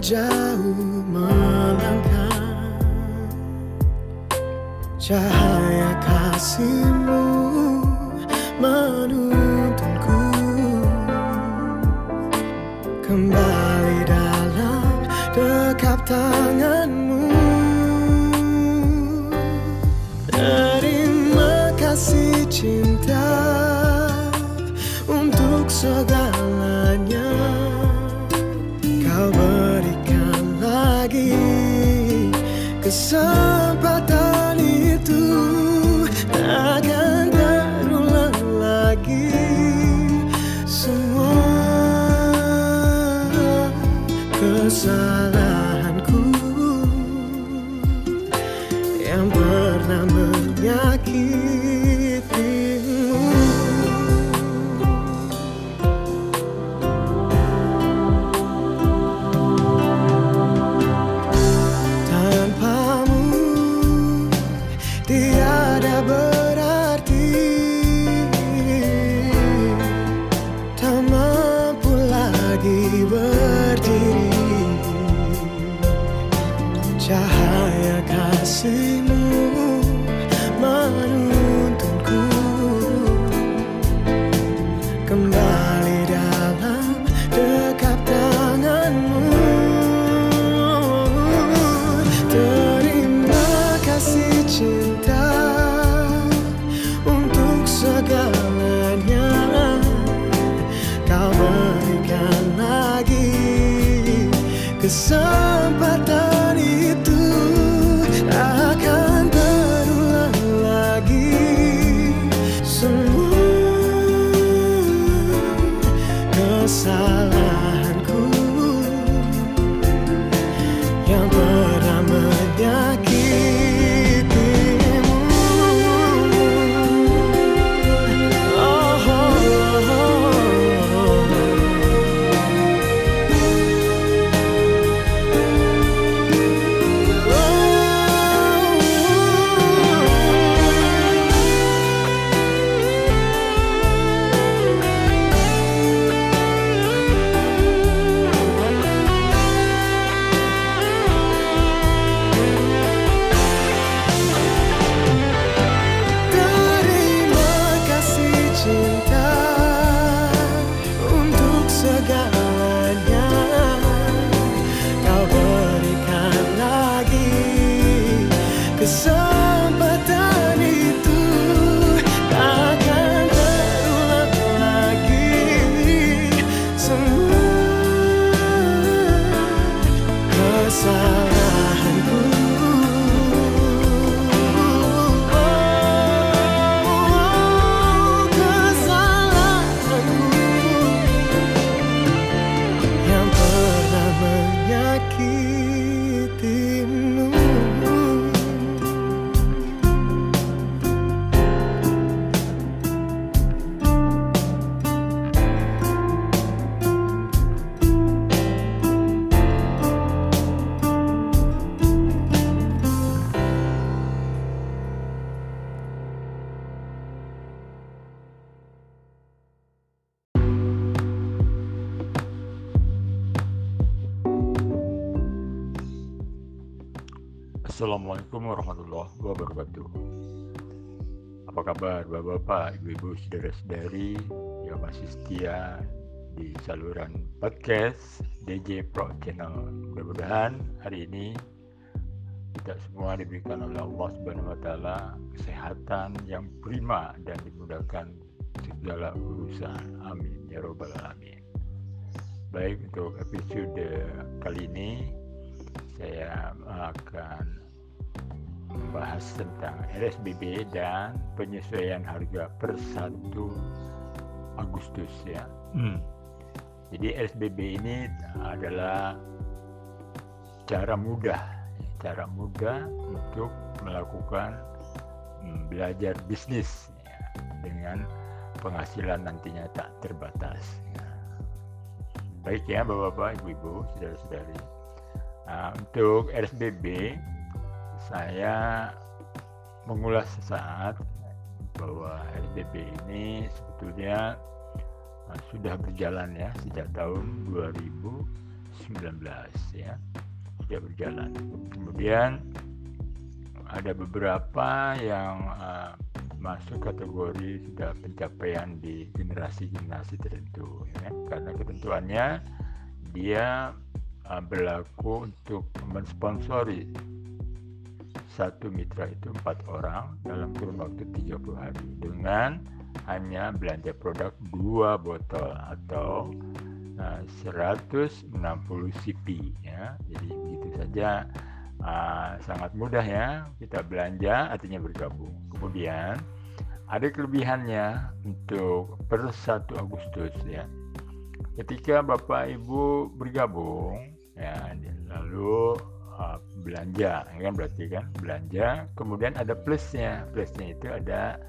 jauh melangkah. Cahaya kasihmu Assalamualaikum warahmatullahi wabarakatuh. Apa kabar bapak-bapak, ibu-ibu, saudara-saudari yang masih setia di saluran podcast DJ Pro Channel. Mudah-mudahan hari ini kita semua diberikan oleh Allah Subhanahu wa taala kesehatan yang prima dan dimudahkan segala urusan. Amin ya robbal alamin. Baik untuk episode kali ini saya akan membahas tentang RSBB dan penyesuaian harga per 1 Agustus ya. Hmm. Jadi RSBB ini adalah cara mudah, cara mudah untuk melakukan hmm, belajar bisnis ya, dengan penghasilan nantinya tak terbatas. Ya. Baik ya Bapak-bapak, Ibu-ibu, saudara-saudari. Nah, untuk RSBB saya mengulas sesaat bahwa RDP ini sebetulnya uh, sudah berjalan ya sejak tahun 2019 ya. Sudah berjalan. Kemudian ada beberapa yang uh, masuk kategori sudah pencapaian di generasi-generasi tertentu ya. Karena ketentuannya dia uh, berlaku untuk mensponsori satu mitra itu empat orang dalam kurun waktu 30 hari dengan hanya belanja produk dua botol atau uh, 160 CP ya. Jadi begitu saja. Uh, sangat mudah ya kita belanja artinya bergabung. Kemudian ada kelebihannya untuk per 1 Agustus ya. Ketika Bapak Ibu bergabung ya lalu belanja kan berarti kan belanja. Kemudian ada plusnya plusnya itu ada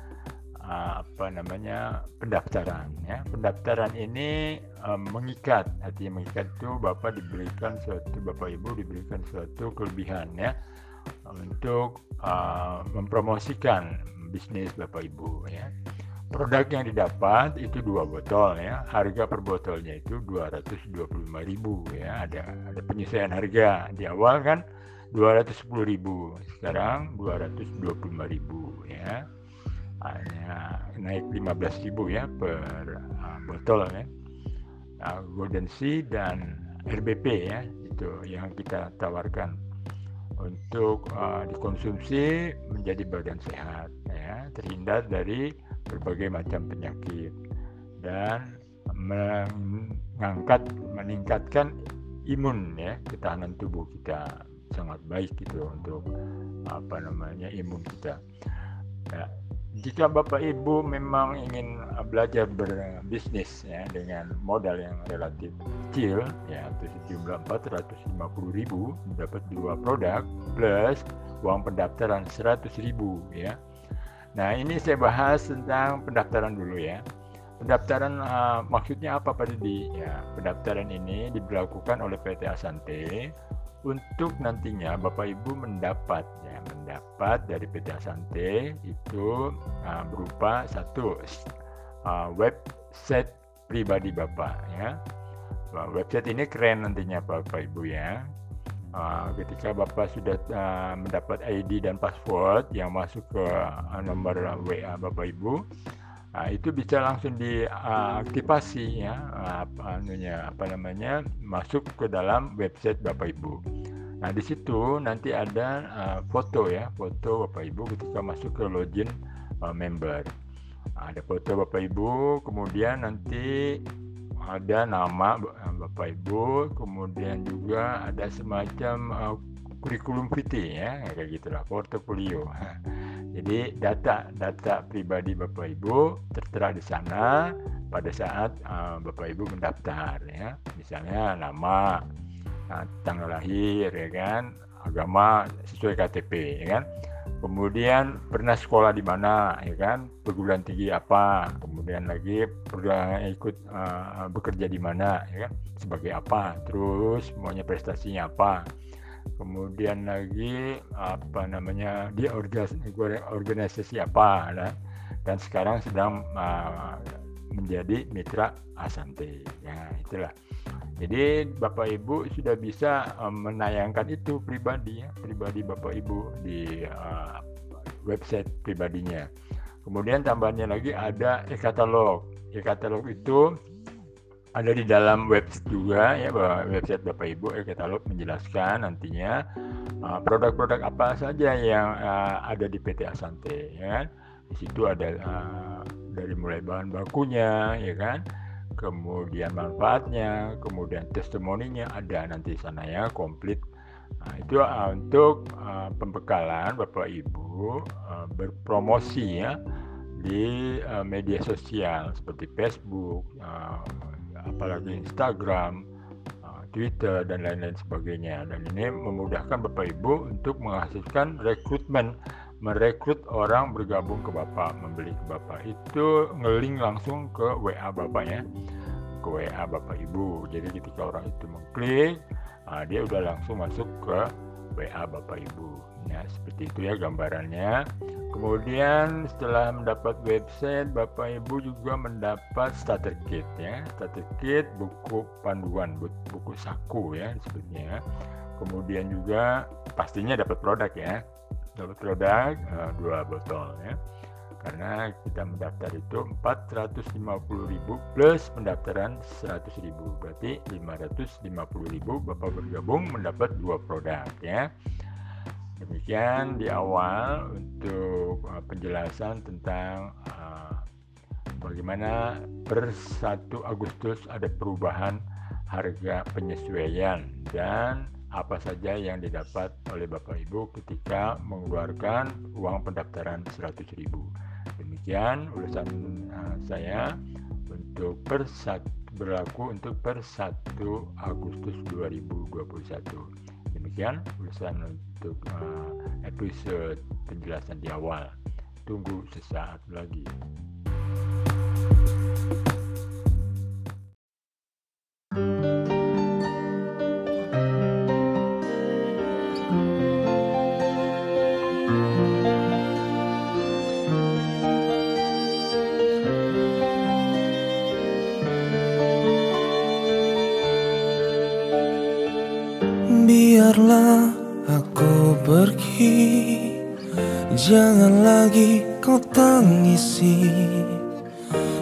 uh, apa namanya pendaftaran ya. Pendaftaran ini uh, mengikat artinya mengikat itu bapak diberikan suatu bapak ibu diberikan suatu kelebihan ya untuk uh, mempromosikan bisnis bapak ibu ya produk yang didapat itu dua botol ya. Harga per botolnya itu 225.000 ya. Ada ada penyesuaian harga. Di awal kan 210.000 sekarang 225.000 ya. Hanya naik 15.000 ya per uh, botol ya. Uh, Golden Sea dan RBP ya itu yang kita tawarkan untuk uh, dikonsumsi menjadi badan sehat ya terhindar dari berbagai macam penyakit dan mengangkat meningkatkan imun ya ketahanan tubuh kita sangat baik gitu untuk apa namanya imun kita. Ya, jika Bapak Ibu memang ingin belajar berbisnis ya dengan modal yang relatif kecil ya atau sejumlah 450 ribu dapat dua produk plus uang pendaftaran 100 ribu ya. Nah ini saya bahas tentang pendaftaran dulu ya. Pendaftaran uh, maksudnya apa Pak Didi? Ya, pendaftaran ini diberlakukan oleh PT Asante untuk nantinya Bapak Ibu mendapat ya mendapat dari PT Asante itu uh, berupa satu uh, website pribadi Bapak ya website ini keren nantinya Bapak Ibu ya uh, ketika Bapak sudah uh, mendapat ID dan password yang masuk ke uh, nomor WA Bapak Ibu itu bisa langsung diaktifasi ya apa anunya apa namanya masuk ke dalam website Bapak Ibu. Nah, di situ nanti ada foto ya, foto Bapak Ibu ketika masuk ke login member. Ada foto Bapak Ibu, kemudian nanti ada nama Bapak Ibu, kemudian juga ada semacam uh, kurikulum vitae ya, kayak gitulah, portofolio. Jadi data data pribadi Bapak Ibu tertera di sana pada saat uh, Bapak Ibu mendaftar ya. Misalnya nama, uh, tanggal lahir ya kan, agama sesuai KTP ya kan. Kemudian pernah sekolah di mana ya kan, perguruan tinggi apa, kemudian lagi pernah ikut uh, bekerja di mana ya kan, sebagai apa, terus maunya prestasinya apa? Kemudian lagi apa namanya dia organisasi apa nah, dan sekarang sedang uh, menjadi mitra Asante. Ya itulah jadi Bapak Ibu sudah bisa um, menayangkan itu pribadi ya pribadi Bapak Ibu di uh, website pribadinya. Kemudian tambahannya lagi ada e-katalog. E-katalog itu ada di dalam website juga ya website Bapak Ibu e-katalog menjelaskan nantinya uh, produk-produk uh, apa saja yang uh, ada di PT Asante ya kan? Di situ ada uh, dari mulai bahan bakunya ya kan kemudian manfaatnya kemudian testimoninya ada nanti sana ya komplit nah, itu uh, untuk uh, pembekalan Bapak Ibu uh, berpromosi ya di uh, media sosial seperti Facebook uh, apalagi Instagram, uh, Twitter dan lain-lain sebagainya. Dan ini memudahkan Bapak Ibu untuk menghasilkan rekrutmen, merekrut orang bergabung ke Bapak, membeli ke Bapak. Itu ngeling langsung ke WA Bapak ya, ke WA Bapak Ibu. Jadi ketika orang itu mengklik, uh, dia udah langsung masuk ke WA Bapak Ibu. Ya, seperti itu ya gambarannya. Kemudian setelah mendapat website, Bapak Ibu juga mendapat starter kit ya. Starter kit buku panduan, buku saku ya sebetulnya. Kemudian juga pastinya dapat produk ya. Dapat produk uh, dua botol ya. Karena kita mendaftar itu 450.000 plus pendaftaran 100.000 berarti 550.000 Bapak bergabung mendapat dua produk ya. Demikian di awal untuk uh, penjelasan tentang uh, bagaimana per 1 Agustus ada perubahan harga penyesuaian dan apa saja yang didapat oleh Bapak Ibu ketika mengeluarkan uang pendaftaran 100.000 demikian urusan uh, saya untuk per berlaku untuk per 1 Agustus 2021 demikian urusan untuk uh, episode penjelasan di awal. Tunggu sesaat lagi pergi Jangan lagi kau tangisi.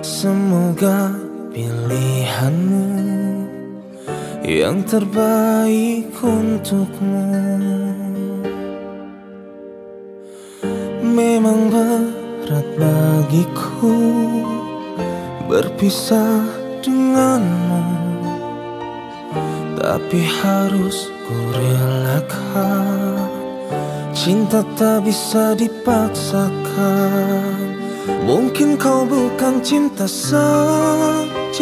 Semoga pilihanmu Yang terbaik untukmu. Memang berat bagiku Berpisah denganmu. Tapi harus ku relakan Cinta tak bisa dipaksakan. Mungkin kau bukan cinta sejatiku.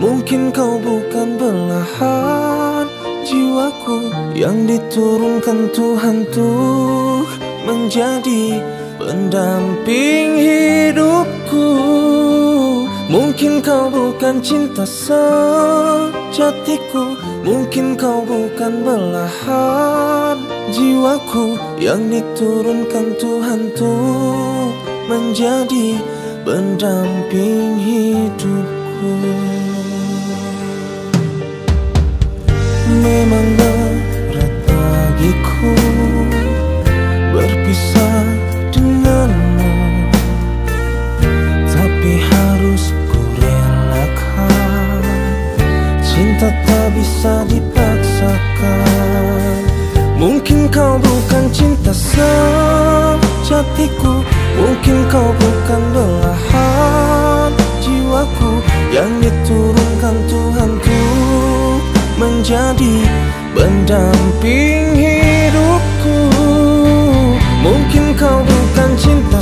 Mungkin kau bukan belahan jiwaku. Yang diturunkan Tuhan tuh menjadi pendamping hidupku. Mungkin kau bukan cinta sejatiku. Mungkin kau bukan belahan jiwaku Yang diturunkan Tuhan tuh menjadi pendamping hidupku. Memang berat bagiku berpisah denganmu Tapi harus ku relakan Cinta tak bisa dipaksakan sejatiku Mungkin kau bukan belahan jiwaku Yang diturunkan Tuhan tuh menjadi pendamping hidupku. Mungkin kau bukan cinta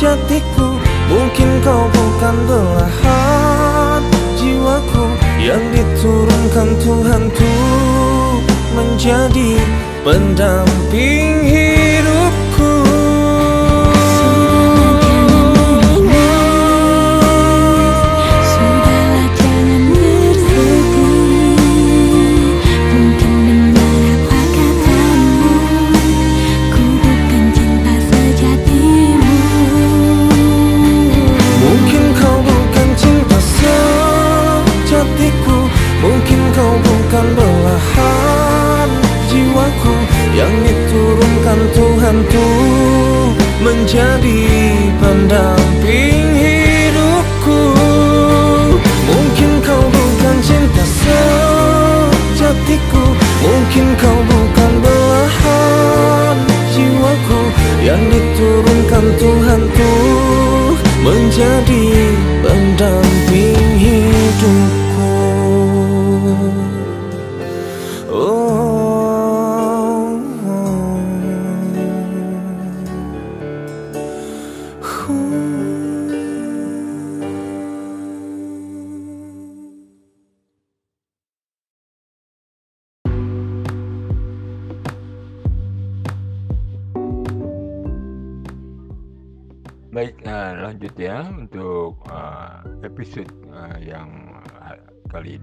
sejatiku Mungkin kau bukan belahan jiwaku Yang diturunkan Tuhan tuh menjadi pendamping hidupku Tuhan tuh menjadi pendamping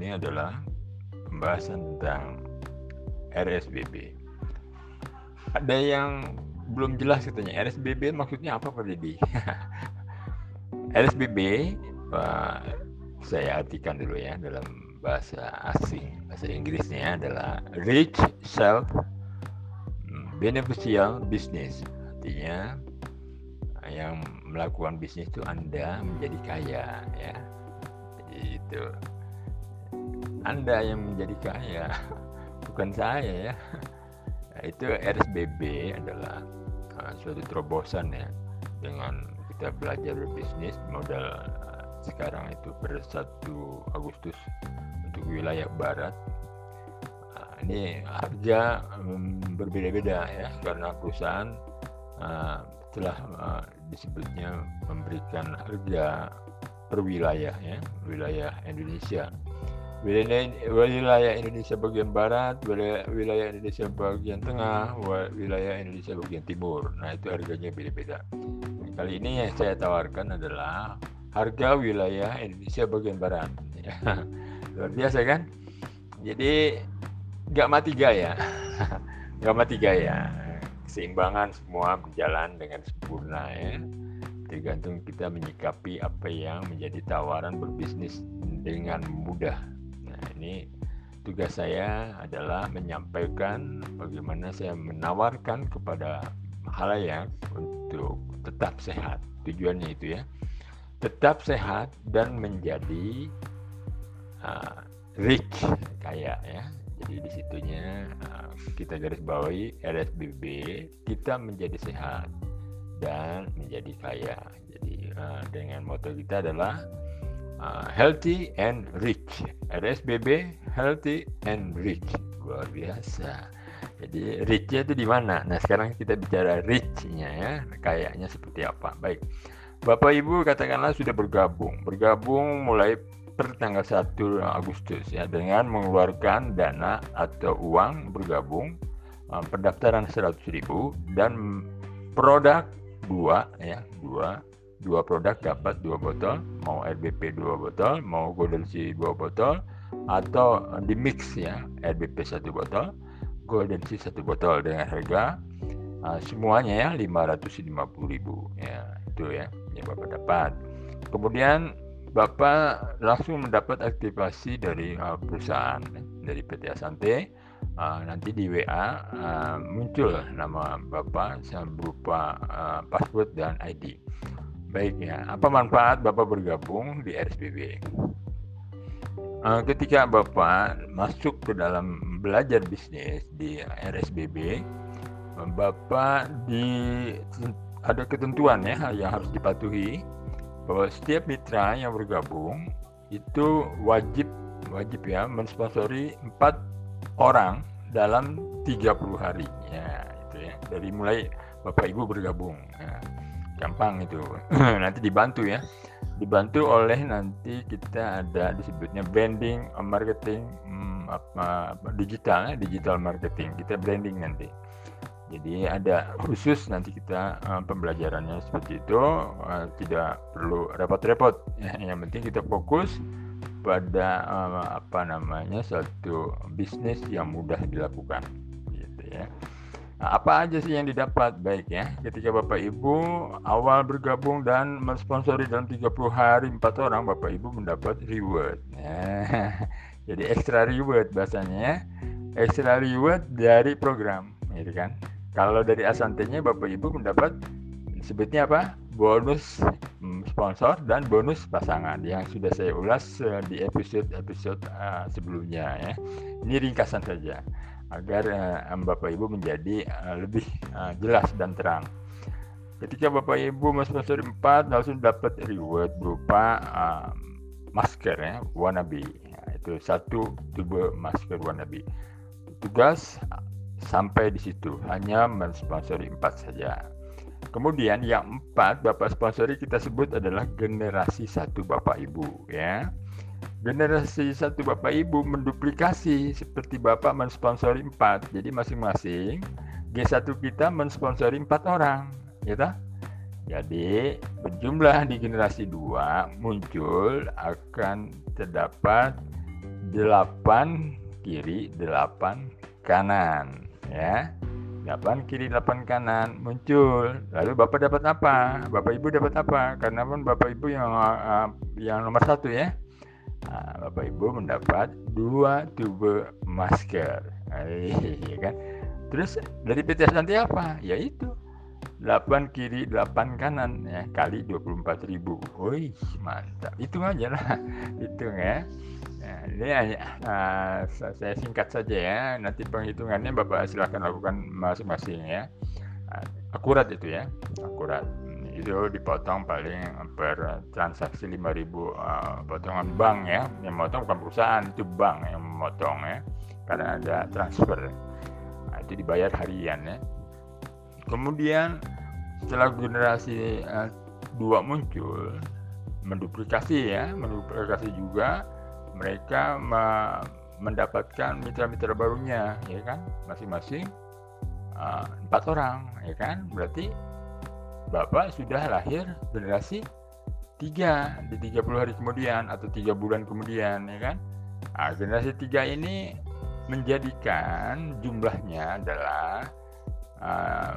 ini adalah pembahasan tentang RSBB. Ada yang belum jelas katanya RSBB maksudnya apa Pak Didi? RSBB saya artikan dulu ya dalam bahasa asing bahasa Inggrisnya adalah Rich Self Beneficial Business artinya yang melakukan bisnis itu Anda menjadi kaya ya jadi itu Anda yang menjadi kaya bukan saya ya. Nah, itu RSBB adalah uh, suatu terobosan ya. Dengan kita belajar berbisnis modal uh, sekarang itu per 1 Agustus untuk wilayah barat. Uh, ini harga um, berbeda-beda ya karena perusahaan uh, telah uh, disebutnya memberikan harga per wilayah ya wilayah Indonesia wilayah, wilayah Indonesia bagian barat wilayah, wilayah Indonesia bagian tengah wilayah Indonesia bagian timur. Nah itu harganya beda-beda. Kali ini yang saya tawarkan adalah harga wilayah Indonesia bagian barat. Luar biasa kan? Jadi nggak mati gaya. Nggak mati gaya. Keseimbangan semua berjalan dengan sempurna ya. Tergantung kita menyikapi apa yang menjadi tawaran berbisnis dengan mudah ini tugas saya adalah menyampaikan bagaimana saya menawarkan kepada halayak untuk tetap sehat. Tujuannya itu ya. Tetap sehat dan menjadi uh, rich kaya ya. Jadi di situnya uh, kita garis bawahi RSBB kita menjadi sehat dan menjadi kaya. Jadi uh, dengan moto kita adalah uh, healthy and rich. RSBB healthy and rich. Luar biasa. Jadi richnya itu di mana? Nah sekarang kita bicara richnya ya, kayaknya seperti apa? Baik, Bapak Ibu katakanlah sudah bergabung, bergabung mulai per tanggal 1 Agustus ya dengan mengeluarkan dana atau uang bergabung pendaftaran 100.000 dan produk dua ya dua dua produk dapat dua botol mau RBP dua botol mau Golden Sea dua botol atau di mix ya RBP satu botol Golden Sea satu botol dengan harga uh, semuanya ya 550.000 ya itu ya yang Bapak dapat kemudian Bapak langsung mendapat aktivasi dari uh, perusahaan dari PT Asante uh, nanti di WA uh, muncul nama Bapak berupa uh, password dan ID. Baiknya, apa manfaat Bapak bergabung di RSBB? Uh, ketika Bapak masuk ke dalam belajar bisnis di RSBB, Bapak di ada ketentuan ya yang harus dipatuhi bahwa setiap mitra yang bergabung itu wajib wajib ya mensponsori empat orang dalam 30 hari ya itu ya dari mulai Bapak Ibu bergabung ya, gampang itu. Nanti dibantu ya. Dibantu oleh nanti kita ada disebutnya branding marketing hmm, apa, digital ya digital marketing. Kita branding nanti. Jadi ada khusus nanti kita uh, pembelajarannya seperti itu. Uh, tidak perlu repot-repot. Ya. yang penting kita fokus pada apa namanya satu bisnis yang mudah dilakukan. Gitu ya. Nah, apa aja sih yang didapat baik ya ketika Bapak Ibu awal bergabung dan mensponsori dalam 30 hari empat orang Bapak Ibu mendapat reward. Ya. Jadi extra reward bahasanya ya. Extra reward dari program, gitu kan. Kalau dari Asantenya Bapak Ibu mendapat sebutnya apa? bonus mm, sponsor dan bonus pasangan yang sudah saya ulas uh, di episode-episode uh, sebelumnya ya. Ini ringkasan saja agar uh, Bapak Ibu menjadi uh, lebih uh, jelas dan terang. Ketika Bapak Ibu mensponsori 4 langsung dapat reward berupa uh, masker ya, wannabe. Ya, itu satu tube masker wannabe. Tugas sampai di situ hanya mensponsori 4 saja Kemudian yang empat Bapak sponsori kita sebut adalah generasi satu Bapak Ibu ya. Generasi satu Bapak Ibu menduplikasi seperti Bapak mensponsori empat. Jadi masing-masing G1 kita mensponsori empat orang, ya Jadi berjumlah di generasi dua muncul akan terdapat delapan kiri, delapan kanan ya. 8 kiri 8 kanan muncul. Lalu bapak dapat apa? Bapak ibu dapat apa? Karena pun bapak ibu yang uh, yang nomor satu ya nah, bapak ibu mendapat dua tube masker ya kan terus dari PT nanti apa yaitu 8 kiri 8 kanan ya kali 24 ribu wih mantap hitung aja lah hitung ya Nah, ini hanya uh, saya singkat saja ya. Nanti penghitungannya Bapak silahkan lakukan masing-masing ya. Uh, akurat itu ya, akurat. Itu dipotong paling per transaksi 5000 uh, potongan bank ya. Yang memotong bukan perusahaan, itu bank yang memotong ya. Karena ada transfer. Nah, itu dibayar harian ya. Kemudian setelah generasi uh, dua muncul, menduplikasi ya, menduplikasi juga mereka mendapatkan mitra-mitra barunya ya kan masing-masing uh, empat orang ya kan berarti bapak sudah lahir generasi tiga di 30 hari kemudian atau tiga bulan kemudian ya kan? Nah, generasi tiga ini menjadikan jumlahnya adalah uh,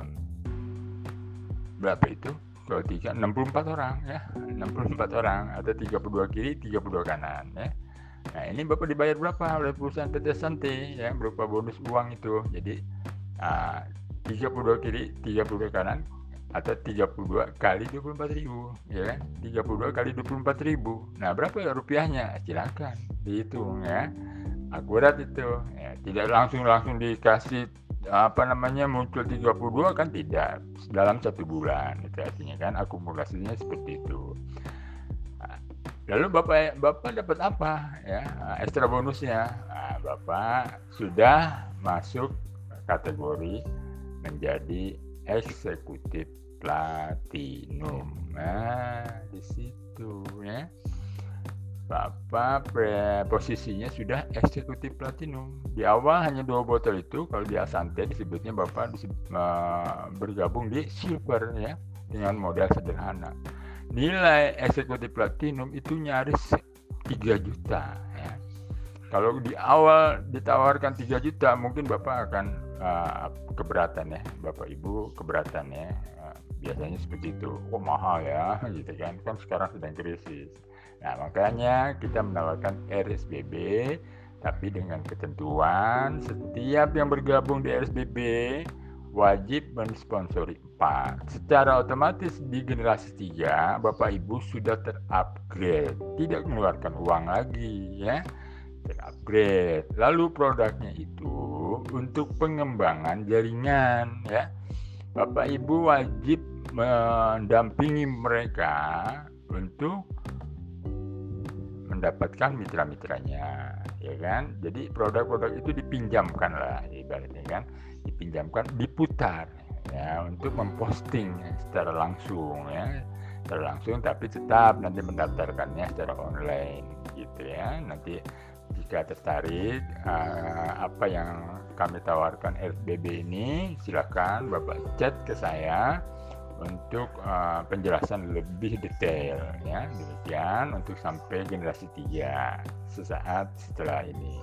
berapa itu? Kalau tiga 64 orang ya. 64 orang atau 32 kiri 32 kanan ya. Nah ini Bapak dibayar berapa? Oleh perusahaan PT Santi ya berupa bonus uang itu. Jadi uh, 32 kiri, 32 kanan atau 32 kali 24 ribu ya kan? 32 kali 24 ribu. Nah berapa ya rupiahnya? Silakan dihitung ya. Akurat itu ya, tidak langsung langsung dikasih apa namanya muncul 32 kan tidak dalam satu bulan itu artinya kan akumulasinya seperti itu. Lalu bapak bapak dapat apa ya? Ekstra bonusnya? Nah, bapak sudah masuk kategori menjadi eksekutif platinum. Nah di situ ya. Bapak posisinya sudah eksekutif platinum. Di awal hanya dua botol itu, kalau di Asante disebutnya Bapak disebut, uh, bergabung di silver ya dengan modal sederhana nilai eksekutif platinum itu nyaris 3 juta ya. Kalau di awal ditawarkan 3 juta mungkin Bapak akan uh, keberatan ya, Bapak Ibu keberatan ya. Biasanya seperti itu. Oh mahal ya gitu kan. Kan sekarang sedang krisis. Nah, makanya kita menawarkan RSBB tapi dengan ketentuan setiap yang bergabung di RSBB wajib mensponsori 4. Secara otomatis di generasi 3 Bapak Ibu sudah terupgrade, tidak mengeluarkan uang lagi ya. Terupgrade. Lalu produknya itu untuk pengembangan jaringan ya. Bapak Ibu wajib mendampingi mereka untuk mendapatkan mitra-mitranya ya kan? Jadi produk-produk itu dipinjamkan lah ibaratnya kan dipinjamkan diputar ya untuk memposting secara langsung ya. Secara langsung tapi tetap nanti mendaftarkannya secara online gitu ya. Nanti jika tertarik uh, apa yang kami tawarkan RBB ini silakan bapak chat ke saya untuk uh, penjelasan lebih detail ya demikian untuk sampai generasi 3 sesaat setelah ini.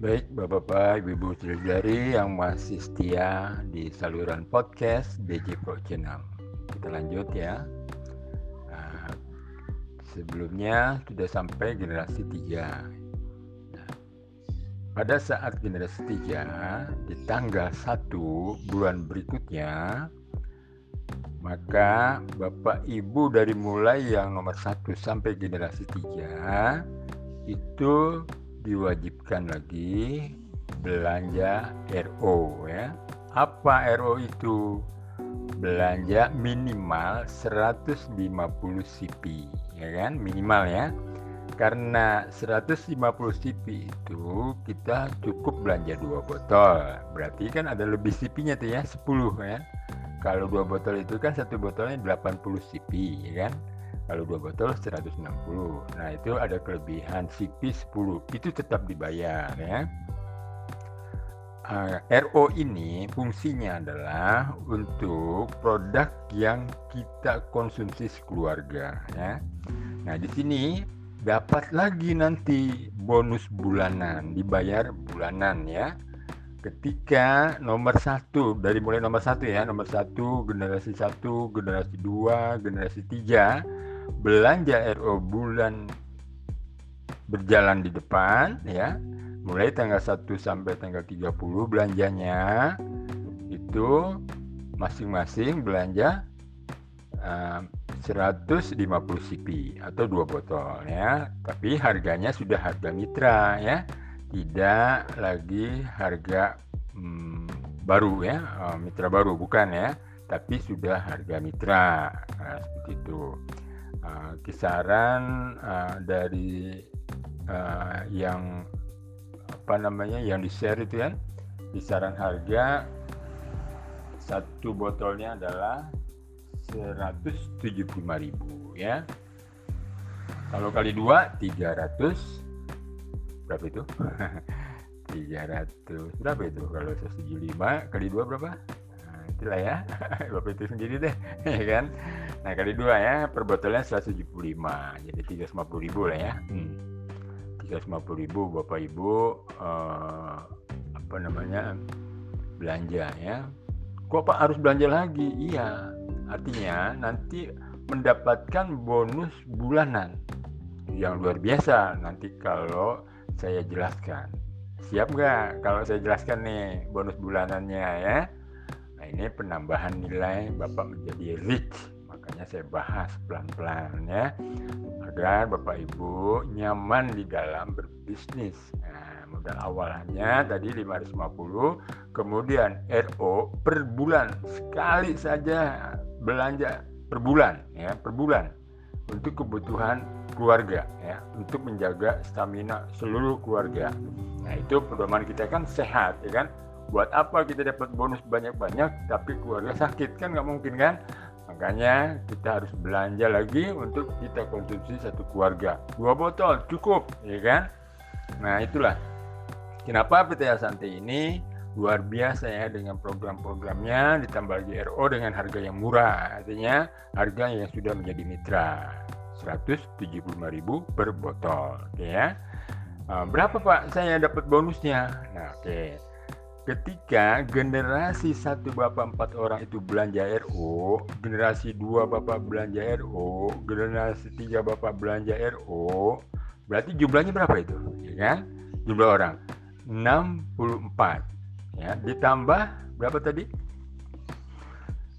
Baik Bapak-Bapak, Ibu-Ibu Saudari yang masih setia di saluran podcast DJ Pro Channel. Kita lanjut ya. Nah, sebelumnya sudah sampai generasi 3. Nah, pada saat generasi 3 di tanggal 1 bulan berikutnya maka Bapak Ibu dari mulai yang nomor 1 sampai generasi 3 itu diwajibkan lagi belanja RO ya. Apa RO itu? Belanja minimal 150 CP ya kan minimal ya. Karena 150 CP itu kita cukup belanja dua botol. Berarti kan ada lebih CP-nya tuh ya 10 ya. Kalau dua botol itu kan satu botolnya 80 CP ya kan kalau dua botol 160 nah itu ada kelebihan CP 10 itu tetap dibayar ya. Uh, eh, RO ini fungsinya adalah untuk produk yang kita konsumsi sekeluarga ya. Nah di sini dapat lagi nanti bonus bulanan dibayar bulanan ya. Ketika nomor satu dari mulai nomor satu ya. Nomor satu generasi satu generasi dua generasi tiga belanja RO bulan berjalan di depan ya. Mulai tanggal 1 sampai tanggal 30 belanjanya itu masing-masing belanja uh, 150 CP atau dua botol ya. Tapi harganya sudah harga mitra ya. Tidak lagi harga hmm, baru ya. Uh, mitra baru bukan ya. Tapi sudah harga mitra nah, seperti itu uh, kisaran uh, dari uh, yang apa namanya yang di share itu kan kisaran harga satu botolnya adalah 175.000 ya. Kalau kali dua 300 berapa itu? 300 berapa itu? Kalau 175 kali dua berapa itulah ya. Bapak itu sendiri deh ya kan? Nah kali dua ya per botolnya 175 jadi 350 ribu lah ya. Hmm. 350 ribu bapak ibu eh, apa namanya belanja ya. Kok pak harus belanja lagi? Iya artinya nanti mendapatkan bonus bulanan yang luar biasa nanti kalau saya jelaskan. Siap nggak? Kalau saya jelaskan nih bonus bulanannya ya ini penambahan nilai Bapak menjadi rich. Makanya saya bahas pelan-pelan ya agar Bapak Ibu nyaman di dalam berbisnis. Nah, modal awalnya tadi 550 kemudian RO per bulan sekali saja belanja per bulan ya per bulan untuk kebutuhan keluarga ya untuk menjaga stamina seluruh keluarga. Nah itu pedoman kita kan sehat ya kan buat apa kita dapat bonus banyak-banyak tapi keluarga sakit? Kan nggak mungkin kan? Makanya kita harus belanja lagi untuk kita konsumsi satu keluarga. Dua botol cukup ya kan? Nah itulah. Kenapa PT Asante ini luar biasa ya dengan program-programnya ditambah lagi RO dengan harga yang murah. Artinya harga yang sudah menjadi mitra. 175.000 per botol oke ya? Nah, berapa Pak saya dapat bonusnya? Nah oke ketika generasi satu bapak empat orang itu belanja RO, generasi dua bapak belanja RO, generasi tiga bapak belanja RO, berarti jumlahnya berapa itu? Ya kan? Jumlah orang 64. Ya, ditambah berapa tadi?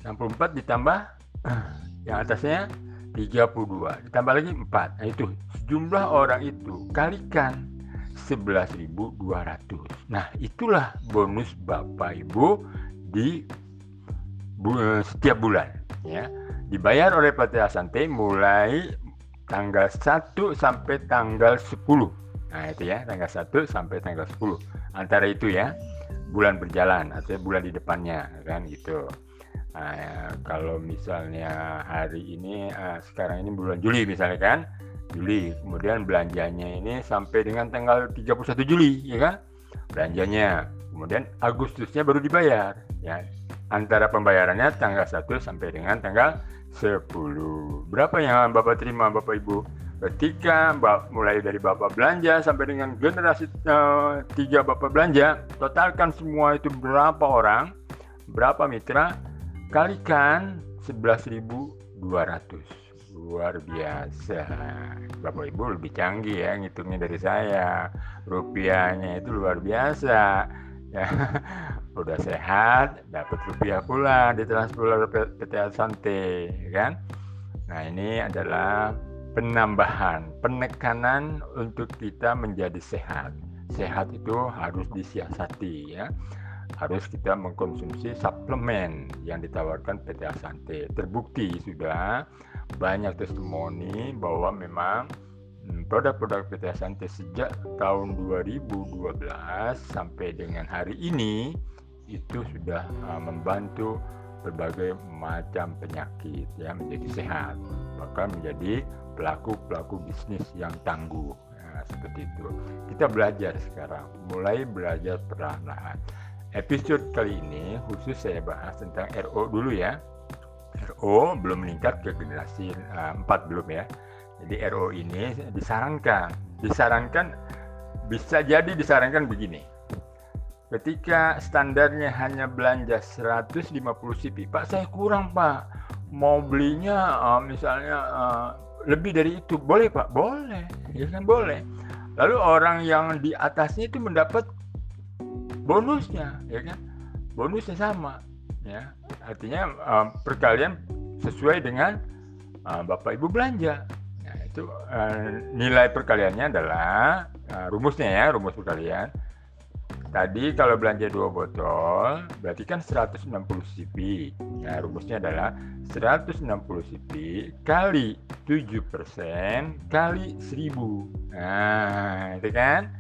64 ditambah yang atasnya 32 ditambah lagi 4 nah itu jumlah orang itu kalikan 11.200. Nah, itulah bonus Bapak Ibu di bu setiap bulan ya. Dibayar oleh PT Asante mulai tanggal 1 sampai tanggal 10. Nah, itu ya, tanggal 1 sampai tanggal 10. Antara itu ya, bulan berjalan atau bulan di depannya kan gitu. Nah, kalau misalnya hari ini uh, sekarang ini bulan Juli misalnya kan Juli. Kemudian belanjanya ini sampai dengan tanggal 31 Juli ya kan? Belanjanya. Kemudian Agustusnya baru dibayar ya. Antara pembayarannya tanggal 1 sampai dengan tanggal 10 berapa yang Bapak terima Bapak Ibu? Ketika mulai dari bapak belanja sampai dengan generasi eh, tiga bapak belanja totalkan semua itu berapa orang? Berapa mitra? Kalikan 11.200 luar biasa. Bapak ibu lebih canggih ya ngitungnya dari saya. Rupiahnya itu luar biasa. Ya udah sehat dapat rupiah pula ditransfer PT Asante kan? Nah ini adalah penambahan penekanan untuk kita menjadi sehat. Sehat itu harus disiasati ya. Harus kita mengkonsumsi suplemen yang ditawarkan PT Asante terbukti sudah banyak testimoni bahwa memang hmm, produk-produk PT Asante sejak tahun 2012 sampai dengan hari ini itu sudah uh, membantu berbagai macam penyakit ya menjadi sehat bahkan menjadi pelaku-pelaku bisnis yang tangguh. Ya, seperti itu. Kita belajar sekarang mulai belajar perlahan-lahan. Episode kali ini khusus saya bahas tentang RO dulu ya RO belum meningkat ke generasi uh, 4 belum ya. Jadi RO ini disarankan disarankan bisa jadi disarankan begini. Ketika standarnya hanya belanja 150 CP Pak saya kurang Pak. Mau belinya uh, misalnya uh, lebih dari itu. Boleh Pak? Boleh. Ya kan? Boleh. Lalu orang yang di atasnya itu mendapat bonusnya ya kan? Bonusnya sama ya artinya uh, perkalian sesuai dengan uh, Bapak Ibu belanja nah, itu uh, nilai perkaliannya adalah uh, rumusnya ya rumus perkalian Tadi kalau belanja dua botol, berarti kan 160 cp. Nah, rumusnya adalah 160 cp kali 7% kali 1000. Nah, itu kan.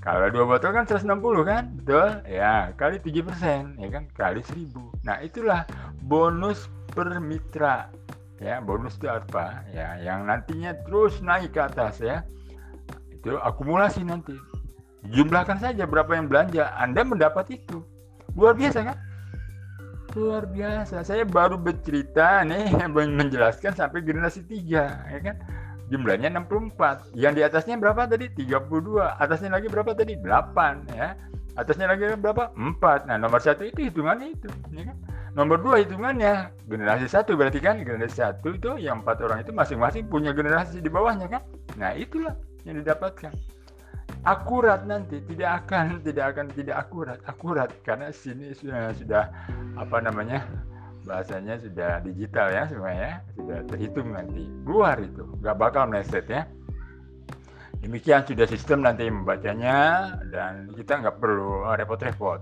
Kalau dua botol kan 160 kan? Betul? Ya, kali 7%, ya kan? Kali 1000. Nah, itulah bonus per mitra. Ya, bonus itu apa? Ya, yang nantinya terus naik ke atas ya. Itu akumulasi nanti jumlahkan saja berapa yang belanja Anda mendapat itu luar biasa kan luar biasa saya baru bercerita nih menjelaskan sampai generasi 3 ya kan jumlahnya 64 yang di atasnya berapa tadi? 32 atasnya lagi berapa tadi? 8 ya. Atasnya lagi berapa? 4 nah nomor satu itu hitungannya itu ya kan? Nomor dua hitungannya generasi satu berarti kan? Generasi satu itu yang empat orang itu masing-masing punya generasi di bawahnya kan? Nah itulah yang didapatkan. Akurat nanti tidak akan tidak akan tidak akurat. Akurat karena sini sudah sudah apa namanya bahasanya sudah digital ya semuanya sudah terhitung nanti keluar itu nggak bakal meleset ya. Demikian sudah sistem nanti membacanya dan kita nggak perlu repot-repot.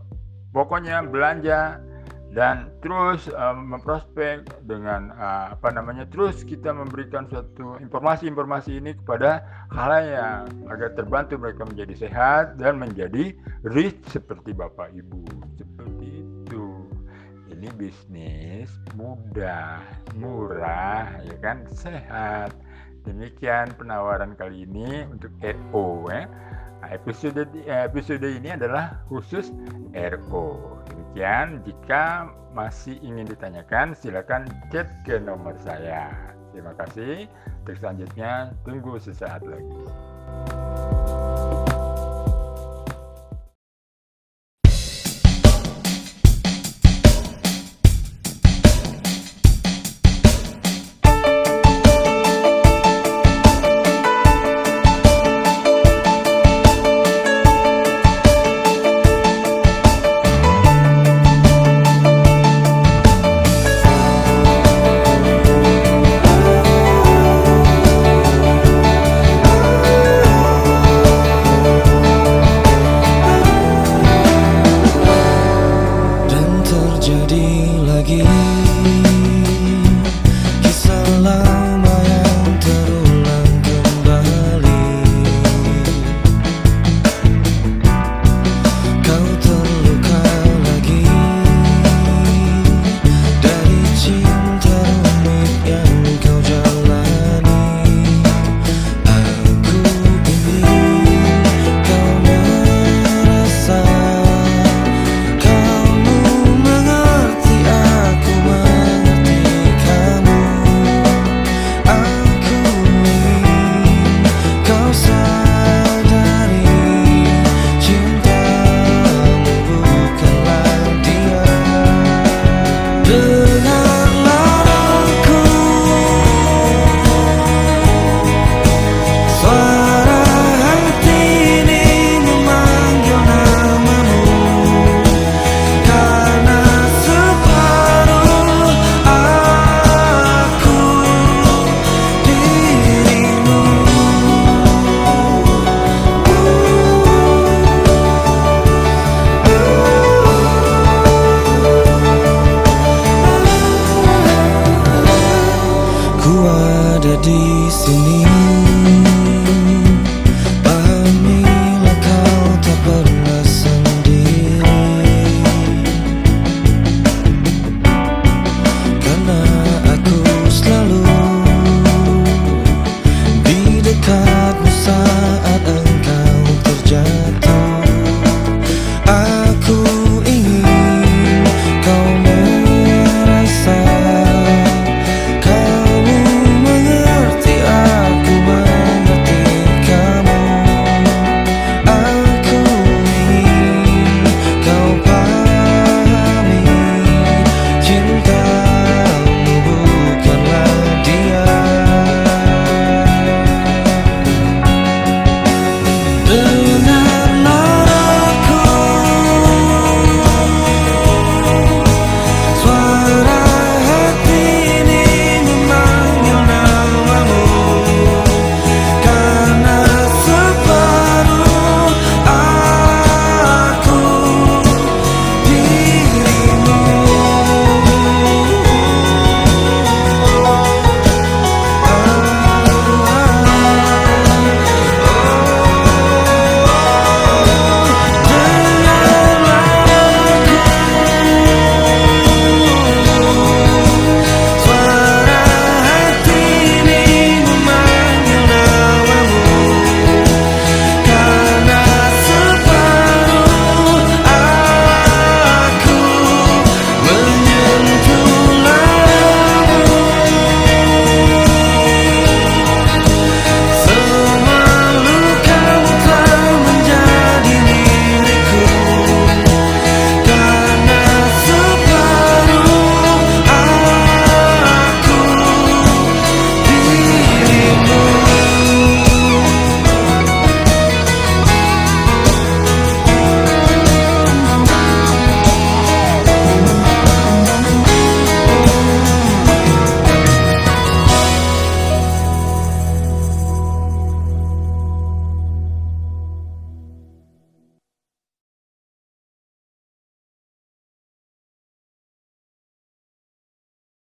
Pokoknya belanja dan terus um, memprospek dengan uh, apa namanya terus kita memberikan suatu informasi-informasi ini kepada halayak agar terbantu mereka menjadi sehat dan menjadi rich seperti bapak ibu seperti ini bisnis mudah murah ya kan sehat demikian penawaran kali ini untuk RO ya Nah, episode episode ini adalah khusus RO. Demikian, jika masih ingin ditanyakan, silakan chat ke nomor saya. Terima kasih. Terus selanjutnya, tunggu sesaat lagi.